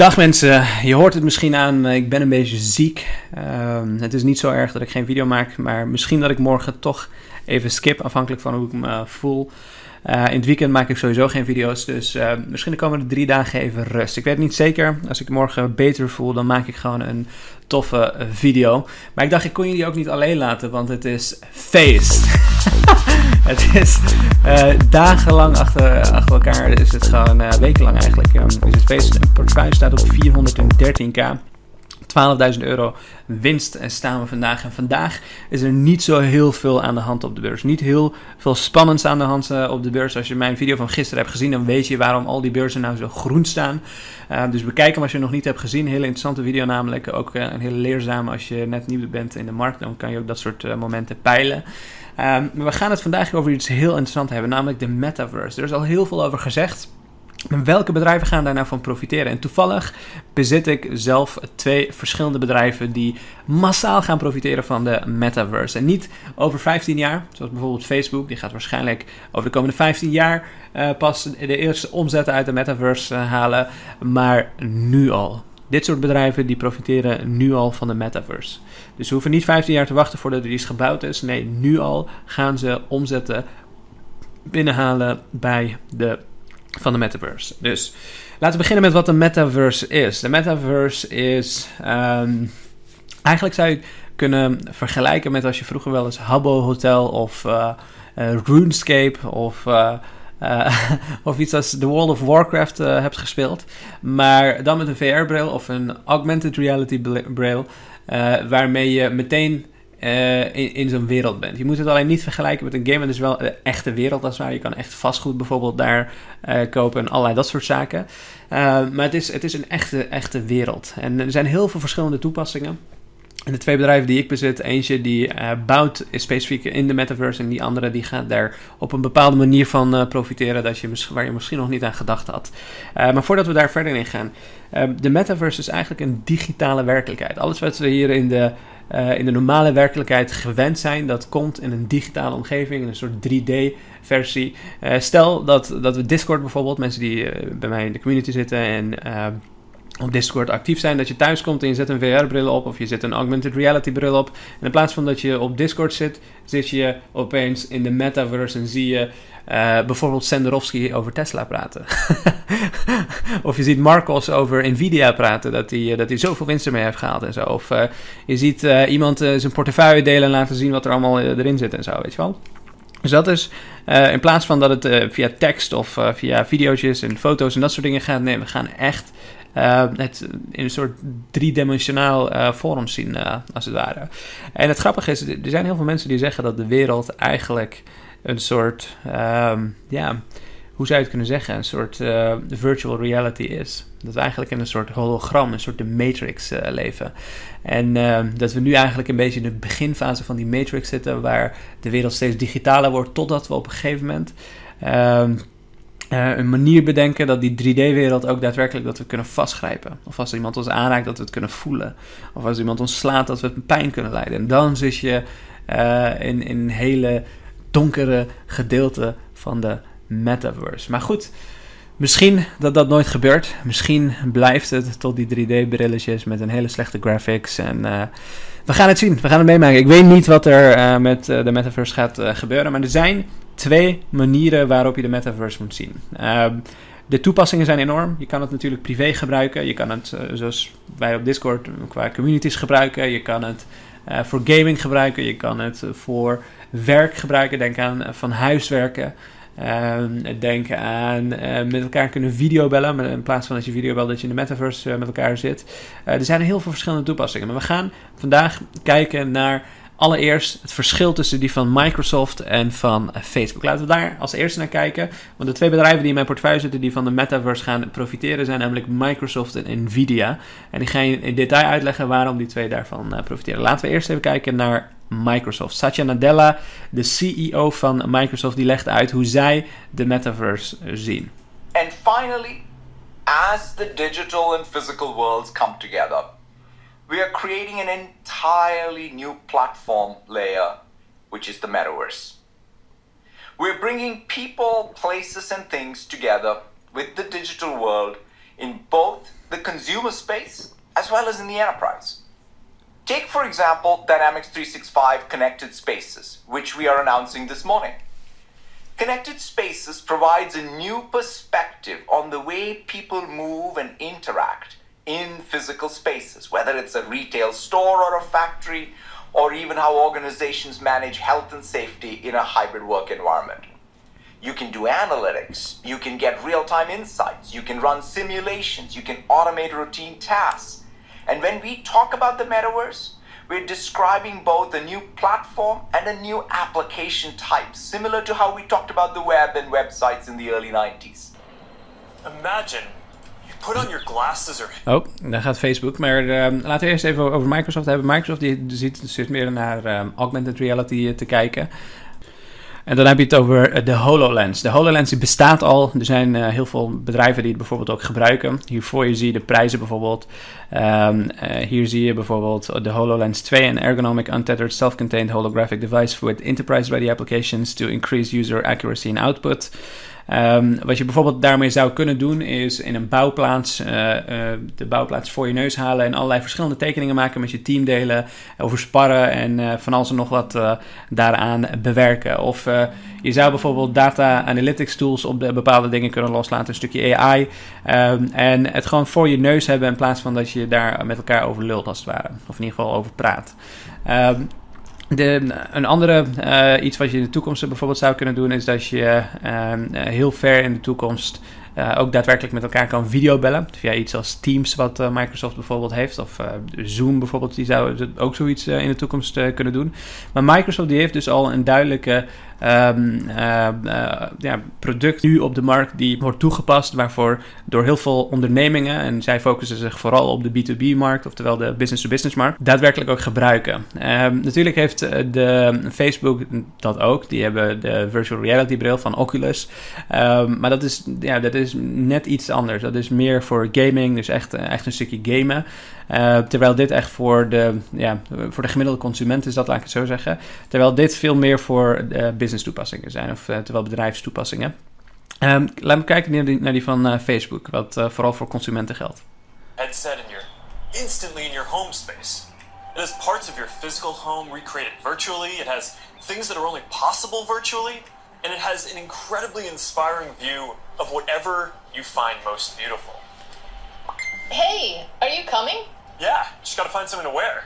Dag mensen, je hoort het misschien aan, ik ben een beetje ziek. Ehm, het is niet zo erg dat ik geen video maak, maar misschien dat ik morgen toch even skip, afhankelijk van hoe ik me voel. Uh, in het weekend maak ik sowieso geen video's, dus uh, misschien de komende drie dagen even rust. Ik weet niet zeker, als ik morgen beter voel, dan maak ik gewoon een toffe video. Maar ik dacht, ik kon jullie ook niet alleen laten, want het is feest. het is dagenlang achter, elkaar, is het gewoon wekenlang eigenlijk. Um, is het feest, staat op 413k. 12.000 euro winst staan we vandaag. En vandaag is er niet zo heel veel aan de hand op de beurs. Niet heel veel spannends aan de hand uh, op de beurs. Als je mijn video van gisteren hebt gezien, dan weet je waarom al die beurzen nou zo groen staan. Uh, dus bekijk hem als je nog niet hebt gezien. Hele interessante video namelijk. Ook uh, een hele leerzame als je net nieuw bent in de markt. Dan kan je ook dat soort momenten peilen. maar we gaan het vandaag over iets heel interessants hebben, namelijk de metaverse. Er is al heel veel over gezegd. Welke bedrijven gaan daar nou van profiteren? En toevallig bezit ik zelf twee verschillende bedrijven die massaal gaan profiteren van de metaverse. En niet over 15 jaar, zoals bijvoorbeeld Facebook. Die gaat waarschijnlijk over de komende 15 jaar uh, pas de eerste omzetten uit de metaverse uh, halen. Maar nu al. Dit soort bedrijven die profiteren nu al van de metaverse. Dus we hoeven niet 15 jaar te wachten voordat er iets gebouwd is. Nee, nu al gaan ze omzetten binnenhalen bij de van de metaverse. Dus laten we beginnen met wat de metaverse is. De metaverse is. Um, eigenlijk zou je kunnen vergelijken met als je vroeger wel eens Habbo Hotel of uh, uh, RuneScape of. Uh, of iets als The World of Warcraft hebt gespeeld. Maar dan met een VR-bril of een augmented reality bril. waarmee je meteen uh, in, in zo'n wereld bent. Je moet het alleen niet vergelijken met een game. Het is wel een echte wereld als ware. Je kan echt vastgoed bijvoorbeeld daar uh, kopen en allerlei dat soort zaken. Uh, maar het is, het is een echte, echte wereld. En er zijn heel veel verschillende toepassingen. En de twee bedrijven die ik bezit, eentje die uh, bouwt specifiek in de metaverse en die andere die gaat daar op een bepaalde manier van profiteren dat je, waar je misschien nog niet aan gedacht had. Maar voordat we daar verder in gaan, de metaverse is eigenlijk een digitale werkelijkheid. Alles wat we hier in de uh, in de normale werkelijkheid gewend zijn. Dat komt in een digitale omgeving, in een soort 3D-versie. Uh, eh, stel dat, dat we Discord bijvoorbeeld, mensen die uh, bij mij in de community zitten en op Discord actief zijn, dat je thuis komt en je zet een VR-bril op of je zet een augmented reality bril op. En in plaats van dat je op Discord zit, zit je opeens in de metaverse en zie je uh, bijvoorbeeld Senderovski over Tesla praten. of je ziet Marcos over Nvidia praten, dat hij, dat hij zoveel winst ermee heeft gehaald en zo. Of uh, je ziet iemand zijn portefeuille delen en laten zien wat er allemaal erin zit en zo, weet je wel. Dus dat is, in plaats van dat het via tekst of via video's en foto's en dat soort dingen gaat, nee, we gaan echt het in een soort driedimensionaal uh, vorm zien, uh, als het ware. En het grappige is, er zijn heel veel mensen die zeggen dat de wereld eigenlijk een soort, um, ja, hoe zou je het kunnen zeggen, een soort uh, virtual reality is. Dat we eigenlijk in een soort hologram, een soort de Matrix uh, leven. En uh, dat we nu eigenlijk een beetje in de beginfase van die Matrix zitten, waar de wereld steeds digitaler wordt, totdat we op een gegeven moment ehm, uh, een manier bedenken dat die 3D-wereld ook daadwerkelijk dat we kunnen vastgrijpen. Of als iemand ons aanraakt, dat we het kunnen voelen. Of als iemand ons slaat, dat we pijn kunnen leiden. En dan zit je uh, in, in een hele donkere gedeelte van de metaverse. Maar goed, misschien dat dat nooit gebeurt. Misschien blijft het tot die 3D-brilletjes met een hele slechte graphics. En uh, we gaan het zien. We gaan het meemaken. Ik weet niet wat er met de metaverse gaat gebeuren. Maar er zijn twee manieren waarop je de metaverse moet zien. Ehm, de toepassingen zijn enorm. Je kan het natuurlijk privé gebruiken. Je kan het, zoals wij op Discord, qua communities gebruiken. Je kan het voor gaming gebruiken. Je kan het voor werk gebruiken. Denk aan van huiswerken. Uh, denk aan met elkaar kunnen videobellen. In plaats van dat je videobelt dat je in de metaverse met elkaar zit. er zijn heel veel verschillende toepassingen. Maar we gaan vandaag kijken naar allereerst het verschil tussen die van Microsoft en van Facebook. Laten we daar als eerste naar kijken. Want de twee bedrijven die in mijn portefeuille zitten die van de metaverse gaan profiteren zijn namelijk Microsoft en Nvidia. En ik ga je in detail uitleggen waarom die twee daarvan profiteren. Laten we eerst even kijken naar Microsoft. Satya Nadella, de CEO van Microsoft, die legt uit hoe zij de metaverse zien. And finally, as the digital and physical worlds come together, we are creating an entirely new platform layer, which is the metaverse. We're bringing people, places, and things together with the digital world in both the consumer space as well as in the enterprise. Take, for example, Dynamics 365 Connected Spaces, which we are announcing this morning. Connected Spaces provides a new perspective on the way people move and interact in physical spaces, whether it's a retail store or a factory, or even how organizations manage health and safety in a hybrid work environment. You can do analytics, you can get real time insights, you can run simulations, you can automate routine tasks. And when we talk about the metaverse, we're describing both a new platform and a new application type, similar to how we talked about the web and websites in the early 90s. Imagine put on your glasses or. Oh, daar gaat Facebook. Maar uh, laten we eerst even over Microsoft hebben. Microsoft die ziet, zit meer naar uh, augmented reality eh, te kijken. En dan heb je het over eh, de HoloLens. De HoloLens bestaat al. Er zijn heel veel bedrijven die het bijvoorbeeld ook gebruiken. Hiervoor je zie je de prijzen bijvoorbeeld. Uh, hier zie je bijvoorbeeld de HoloLens 2, een ergonomic untethered self-contained holographic device with enterprise-ready applications to increase user accuracy and output. Um, wat je bijvoorbeeld daarmee zou kunnen doen, is in een bouwplaats uh, uh, de bouwplaats voor je neus halen en allerlei verschillende tekeningen maken met je team delen, over sparren en van alles en nog wat daaraan bewerken. Of je zou bijvoorbeeld data analytics tools op de bepaalde dingen kunnen loslaten, een stukje AI, um, en het gewoon voor je neus hebben in plaats van dat je daar met elkaar over lult als het ware, of in ieder geval over praat. Um, de, een andere uh, iets wat je in de toekomst bijvoorbeeld zou kunnen doen, is dat je uh, heel ver in de toekomst uh, ook daadwerkelijk met elkaar kan videobellen. Via iets als Teams, wat Microsoft bijvoorbeeld heeft, of Zoom bijvoorbeeld, die zou ook zoiets in de toekomst kunnen doen. Maar Microsoft die heeft dus al een duidelijke uh, ja, product nu op de markt die wordt toegepast, waarvoor door heel veel ondernemingen, en zij focussen zich vooral op de B2B-markt, oftewel de business-to-business-markt, daadwerkelijk ook gebruiken. Um, natuurlijk heeft eh, de Facebook dat ook. Die hebben de virtual reality bril van Oculus. Um, maar dat is, ja, dat is net iets anders. Dat is meer voor gaming, dus echt, echt een stukje gamen. Uh, terwijl dit echt voor de, ja, voor de gemiddelde consument is, dat laat ik het zo zeggen. Terwijl dit veel meer voor uh, business toepassingen zijn, of terwijl bedrijfstoepassingen. Um, laten we kijken naar die, naar die van Facebook, wat vooral voor consumenten geldt. Headset in your instantly in your home space. It has parts of your physical home recreated virtually. It has things that are only possible virtually. And it has an incredibly inspiring view of whatever you find most beautiful. Hey, are you coming? Yeah, just gotta find something to wear.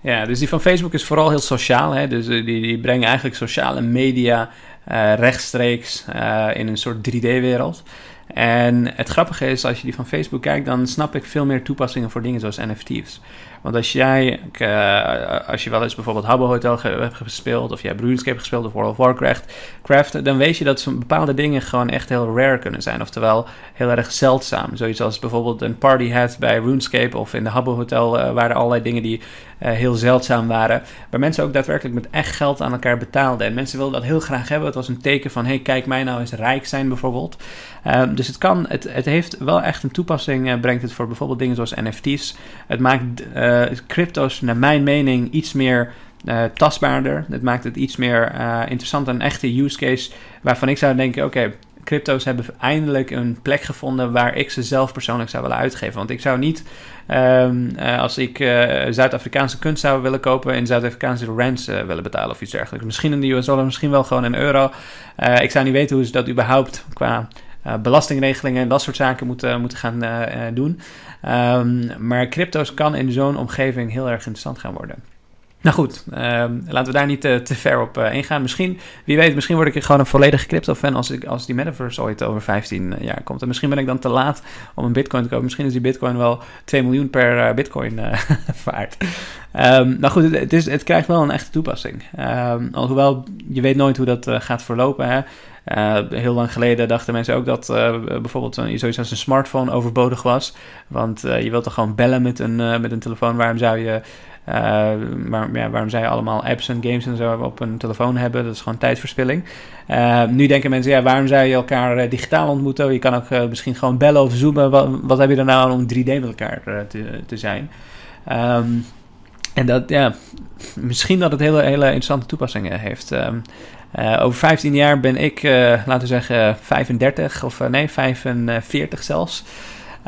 Ja, dus die van Facebook is vooral heel sociaal. Hè? Dus die, die brengen eigenlijk sociale media uh, rechtstreeks uh, in een soort 3D-wereld. En het grappige is, als je die van Facebook kijkt, dan snap ik veel meer toepassingen voor dingen zoals NFT's. Want als jij, uh, als je wel eens bijvoorbeeld Habbo Hotel hebt gespeeld, of jij hebt RuneScape gespeeld of World of Warcraft, Craft, dan weet je dat bepaalde dingen gewoon echt heel rare kunnen zijn. Oftewel heel erg zeldzaam. Zoiets als bijvoorbeeld een party hat bij RuneScape of in de Habbo Hotel uh, waren allerlei dingen die heel zeldzaam waren. Waar mensen ook daadwerkelijk met echt geld aan elkaar betaalden. En mensen wilden dat heel graag hebben. Het was een teken van, hey, kijk mij nou eens rijk zijn bijvoorbeeld. Um, dus het kan, het, het heeft wel echt een toepassing, uh, brengt het voor bijvoorbeeld dingen zoals NFT's. Het maakt uh, crypto's, naar mijn mening, iets meer tastbaarder. Het maakt het iets meer interessant, een echte use case waarvan ik zou denken, oké, crypto's hebben eindelijk een plek gevonden waar ik ze zelf persoonlijk zou willen uitgeven. Want ik zou niet, um, uh, als ik uh, Zuid-Afrikaanse kunst zou willen kopen, in Zuid-Afrikaanse rands uh, willen betalen of iets dergelijks. Misschien in de US dollar, misschien wel gewoon in euro. ik zou niet weten hoe ze dat überhaupt qua belastingregelingen en dat soort zaken moeten, moeten gaan doen. Um, maar crypto's kan in zo'n omgeving heel erg interessant gaan worden. Nou goed, uh, laten we daar niet te, te ver op uh, ingaan. Misschien, wie weet, misschien word ik gewoon een volledige crypto-fan als, ik, als die metaverse ooit over 15 jaar komt. En misschien ben ik dan te laat om een bitcoin te kopen. Misschien is die bitcoin wel 2 miljoen per uh, bitcoin waard. Um, nou goed, het, is, het krijgt wel een echte toepassing. Um, alhoewel, je weet nooit hoe dat gaat verlopen. Hè? Uh, heel lang geleden dachten mensen ook dat uh, bijvoorbeeld een, zoiets als een smartphone overbodig was. Want uh, je wilt toch gewoon bellen met een, met een telefoon. Waarom zou je. Ja, waarom je allemaal apps en games en zo op een telefoon hebben? Dat is gewoon tijdverspilling. nu denken mensen, ja, waarom zou je elkaar digitaal ontmoeten? Je kan ook misschien gewoon bellen of zoomen. Wat, heb je er nou aan om 3D met elkaar te, te zijn? Um, en dat, ja, misschien dat het hele, hele interessante toepassingen heeft. Um, over 15 jaar ben ik, laten we zeggen, 35 of nee, 45 zelfs.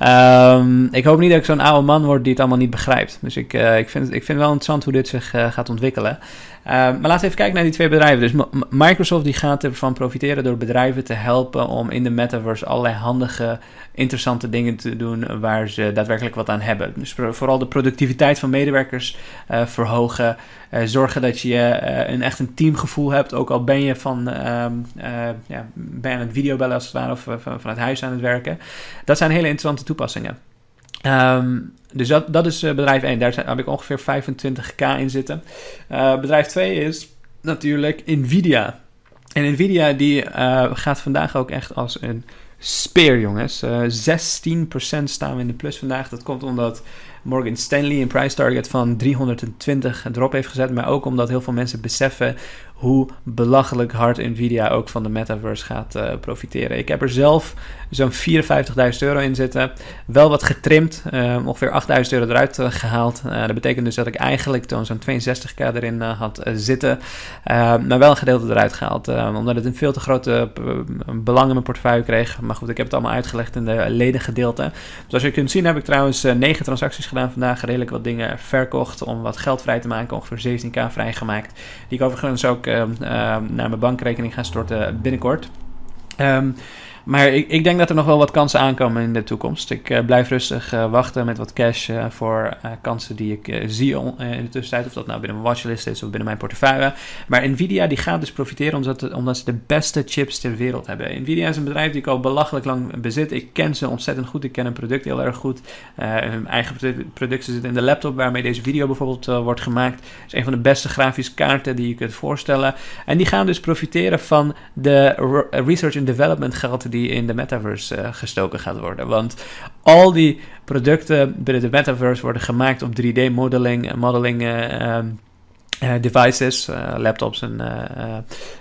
Um, ik hoop niet dat ik zo'n oude man word die het allemaal niet begrijpt. Dus ik, uh, ik, vind, ik vind wel interessant hoe dit zich uh, gaat ontwikkelen. Uh, maar laten we even kijken naar die twee bedrijven. Dus Microsoft die gaat ervan profiteren door bedrijven te helpen om in de metaverse allerlei handige, interessante dingen te doen waar ze daadwerkelijk wat aan hebben. Dus vooral de productiviteit van medewerkers uh, verhogen. Uh, zorgen dat je een echt een teamgevoel hebt, ook al ben je van ehm, ja, ben aan het videobellen als het ware of van, van het huis aan het werken. Dat zijn hele interessante toepassingen. Um, dus dat, dat is uh, bedrijf 1. Daar heb ik ongeveer 25k in zitten. Uh, bedrijf 2 is natuurlijk Nvidia. En Nvidia die uh, gaat vandaag ook echt als een speer, jongens. 16% staan we in de plus vandaag. Dat komt omdat Morgan Stanley een price target van 320 erop heeft gezet. Maar ook omdat heel veel mensen beseffen hoe belachelijk hard Nvidia ook van de metaverse gaat uh, profiteren. Ik heb er zelf zo'n 54.000 euro in zitten. Wel wat getrimd, uh, ongeveer 8.000 euro eruit uh, gehaald. dat betekent dus dat ik eigenlijk toen zo'n 62k erin had zitten. maar wel een gedeelte eruit gehaald. omdat het een veel te grote belang in mijn portefeuille kreeg. Maar goed, ik heb het allemaal uitgelegd in de ledengedeelte. Zoals je kunt zien heb ik trouwens 9 transacties gedaan vandaag. Redelijk wat dingen verkocht om wat geld vrij te maken. Ongeveer 17k vrijgemaakt. Die ik overigens ook Ehm, ehm, naar mijn bankrekening gaan storten binnenkort. Um, maar ik, ik, denk dat er nog wel wat kansen aankomen in de toekomst. Ik uh, blijf rustig uh, wachten met wat cash uh, voor kansen die ik zie in de tussentijd. Of dat nou binnen mijn watchlist is of binnen mijn portefeuille. Maar Nvidia die gaat dus profiteren omdat, omdat ze de beste chips ter wereld hebben. Nvidia is een bedrijf die ik al belachelijk lang bezit. Ik ken ze ontzettend goed. Ik ken hun product heel erg goed. hun eigen producten zitten in de laptop waarmee deze video bijvoorbeeld wordt gemaakt. Het is een van de beste grafische kaarten die je kunt voorstellen. En die gaan dus profiteren van de research and development geld die die in de metaverse uh, gestoken gaat worden. Want al die producten binnen de metaverse worden gemaakt op 3D-modeling, modeling, uh, uh, devices, uh, laptops en,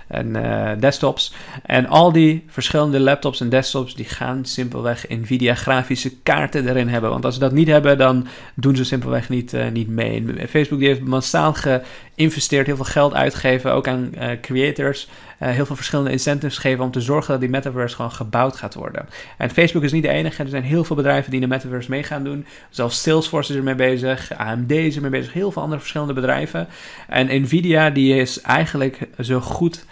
en desktops. En al die verschillende laptops en desktops die gaan simpelweg Nvidia grafische kaarten erin hebben. Want als ze dat niet hebben, dan doen ze simpelweg niet, niet mee. Facebook die heeft massaal geïnvesteerd, heel veel geld uitgegeven, ook aan creators. heel veel verschillende incentives geven om te zorgen dat die metaverse gewoon gebouwd gaat worden. En Facebook is niet de enige. Er zijn heel veel bedrijven die in de metaverse mee gaan doen. Zelfs Salesforce is ermee bezig, AMD is ermee bezig, heel veel andere verschillende bedrijven. En Nvidia die is eigenlijk zo goed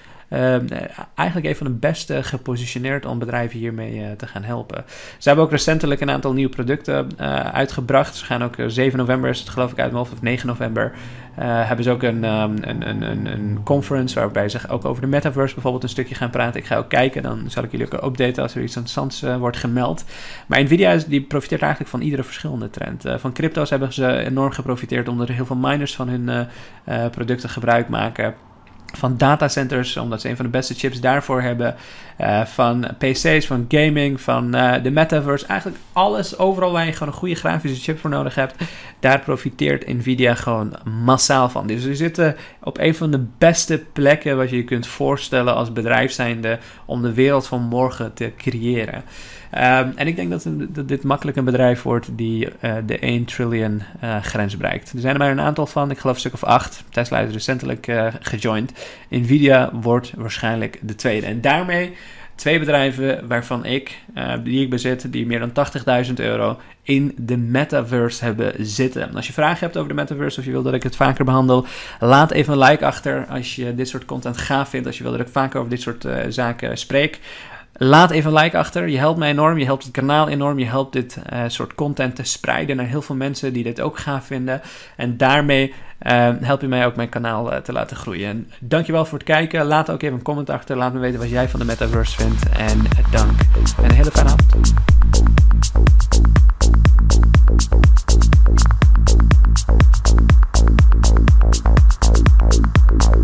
eigenlijk een van de beste gepositioneerd om bedrijven hiermee uh, te gaan helpen. Ze hebben ook recentelijk een aantal nieuwe producten uh, uitgebracht. Ze gaan ook 7 november, is het geloof ik uit mijn hoofd, of 9 november, hebben ze ook een, um, een, een, een, conference waarbij ze ook over de metaverse bijvoorbeeld een stukje gaan praten. Ik ga ook kijken, dan zal ik jullie ook updaten als er iets interessants wordt gemeld. Maar Nvidia is, die profiteert eigenlijk van iedere verschillende trend. van crypto's hebben ze enorm geprofiteerd omdat er heel veel miners van hun producten gebruik maken van datacenters, omdat ze een van de beste chips daarvoor hebben. Uh, van PC's, van gaming, van uh, de metaverse. Eigenlijk alles, overal waar je gewoon een goede grafische chip voor nodig hebt. Daar profiteert Nvidia gewoon massaal van. Dus we zitten op een van de beste plekken wat je je kunt voorstellen als bedrijf zijnde om de wereld van morgen te creëren. Um, en ik denk dat, dit makkelijk een bedrijf wordt die uh, de 1 trillion uh, grens bereikt. Er zijn er maar een aantal van, ik geloof een stuk of acht. Tesla is recentelijk uh, gejoind. Nvidia wordt waarschijnlijk de tweede. En daarmee twee bedrijven waarvan ik, die ik bezit, die meer dan 80.000 euro in de metaverse hebben zitten. Als je vragen hebt over de metaverse of je wil dat ik het vaker behandel, laat even een like achter als je dit soort content gaaf vindt. Als je wil dat ik vaker over dit soort zaken spreek. Laat even een like achter. Je helpt mij enorm. Je helpt het kanaal enorm. Je helpt dit uh, soort content te spreiden naar heel veel mensen die dit ook gaaf vinden. En daarmee uh, help je mij ook mijn kanaal uh, te laten groeien. En dankjewel voor het kijken. Laat ook even een comment achter. Laat me weten wat jij van de metaverse vindt. En dank. En een hele fijne avond.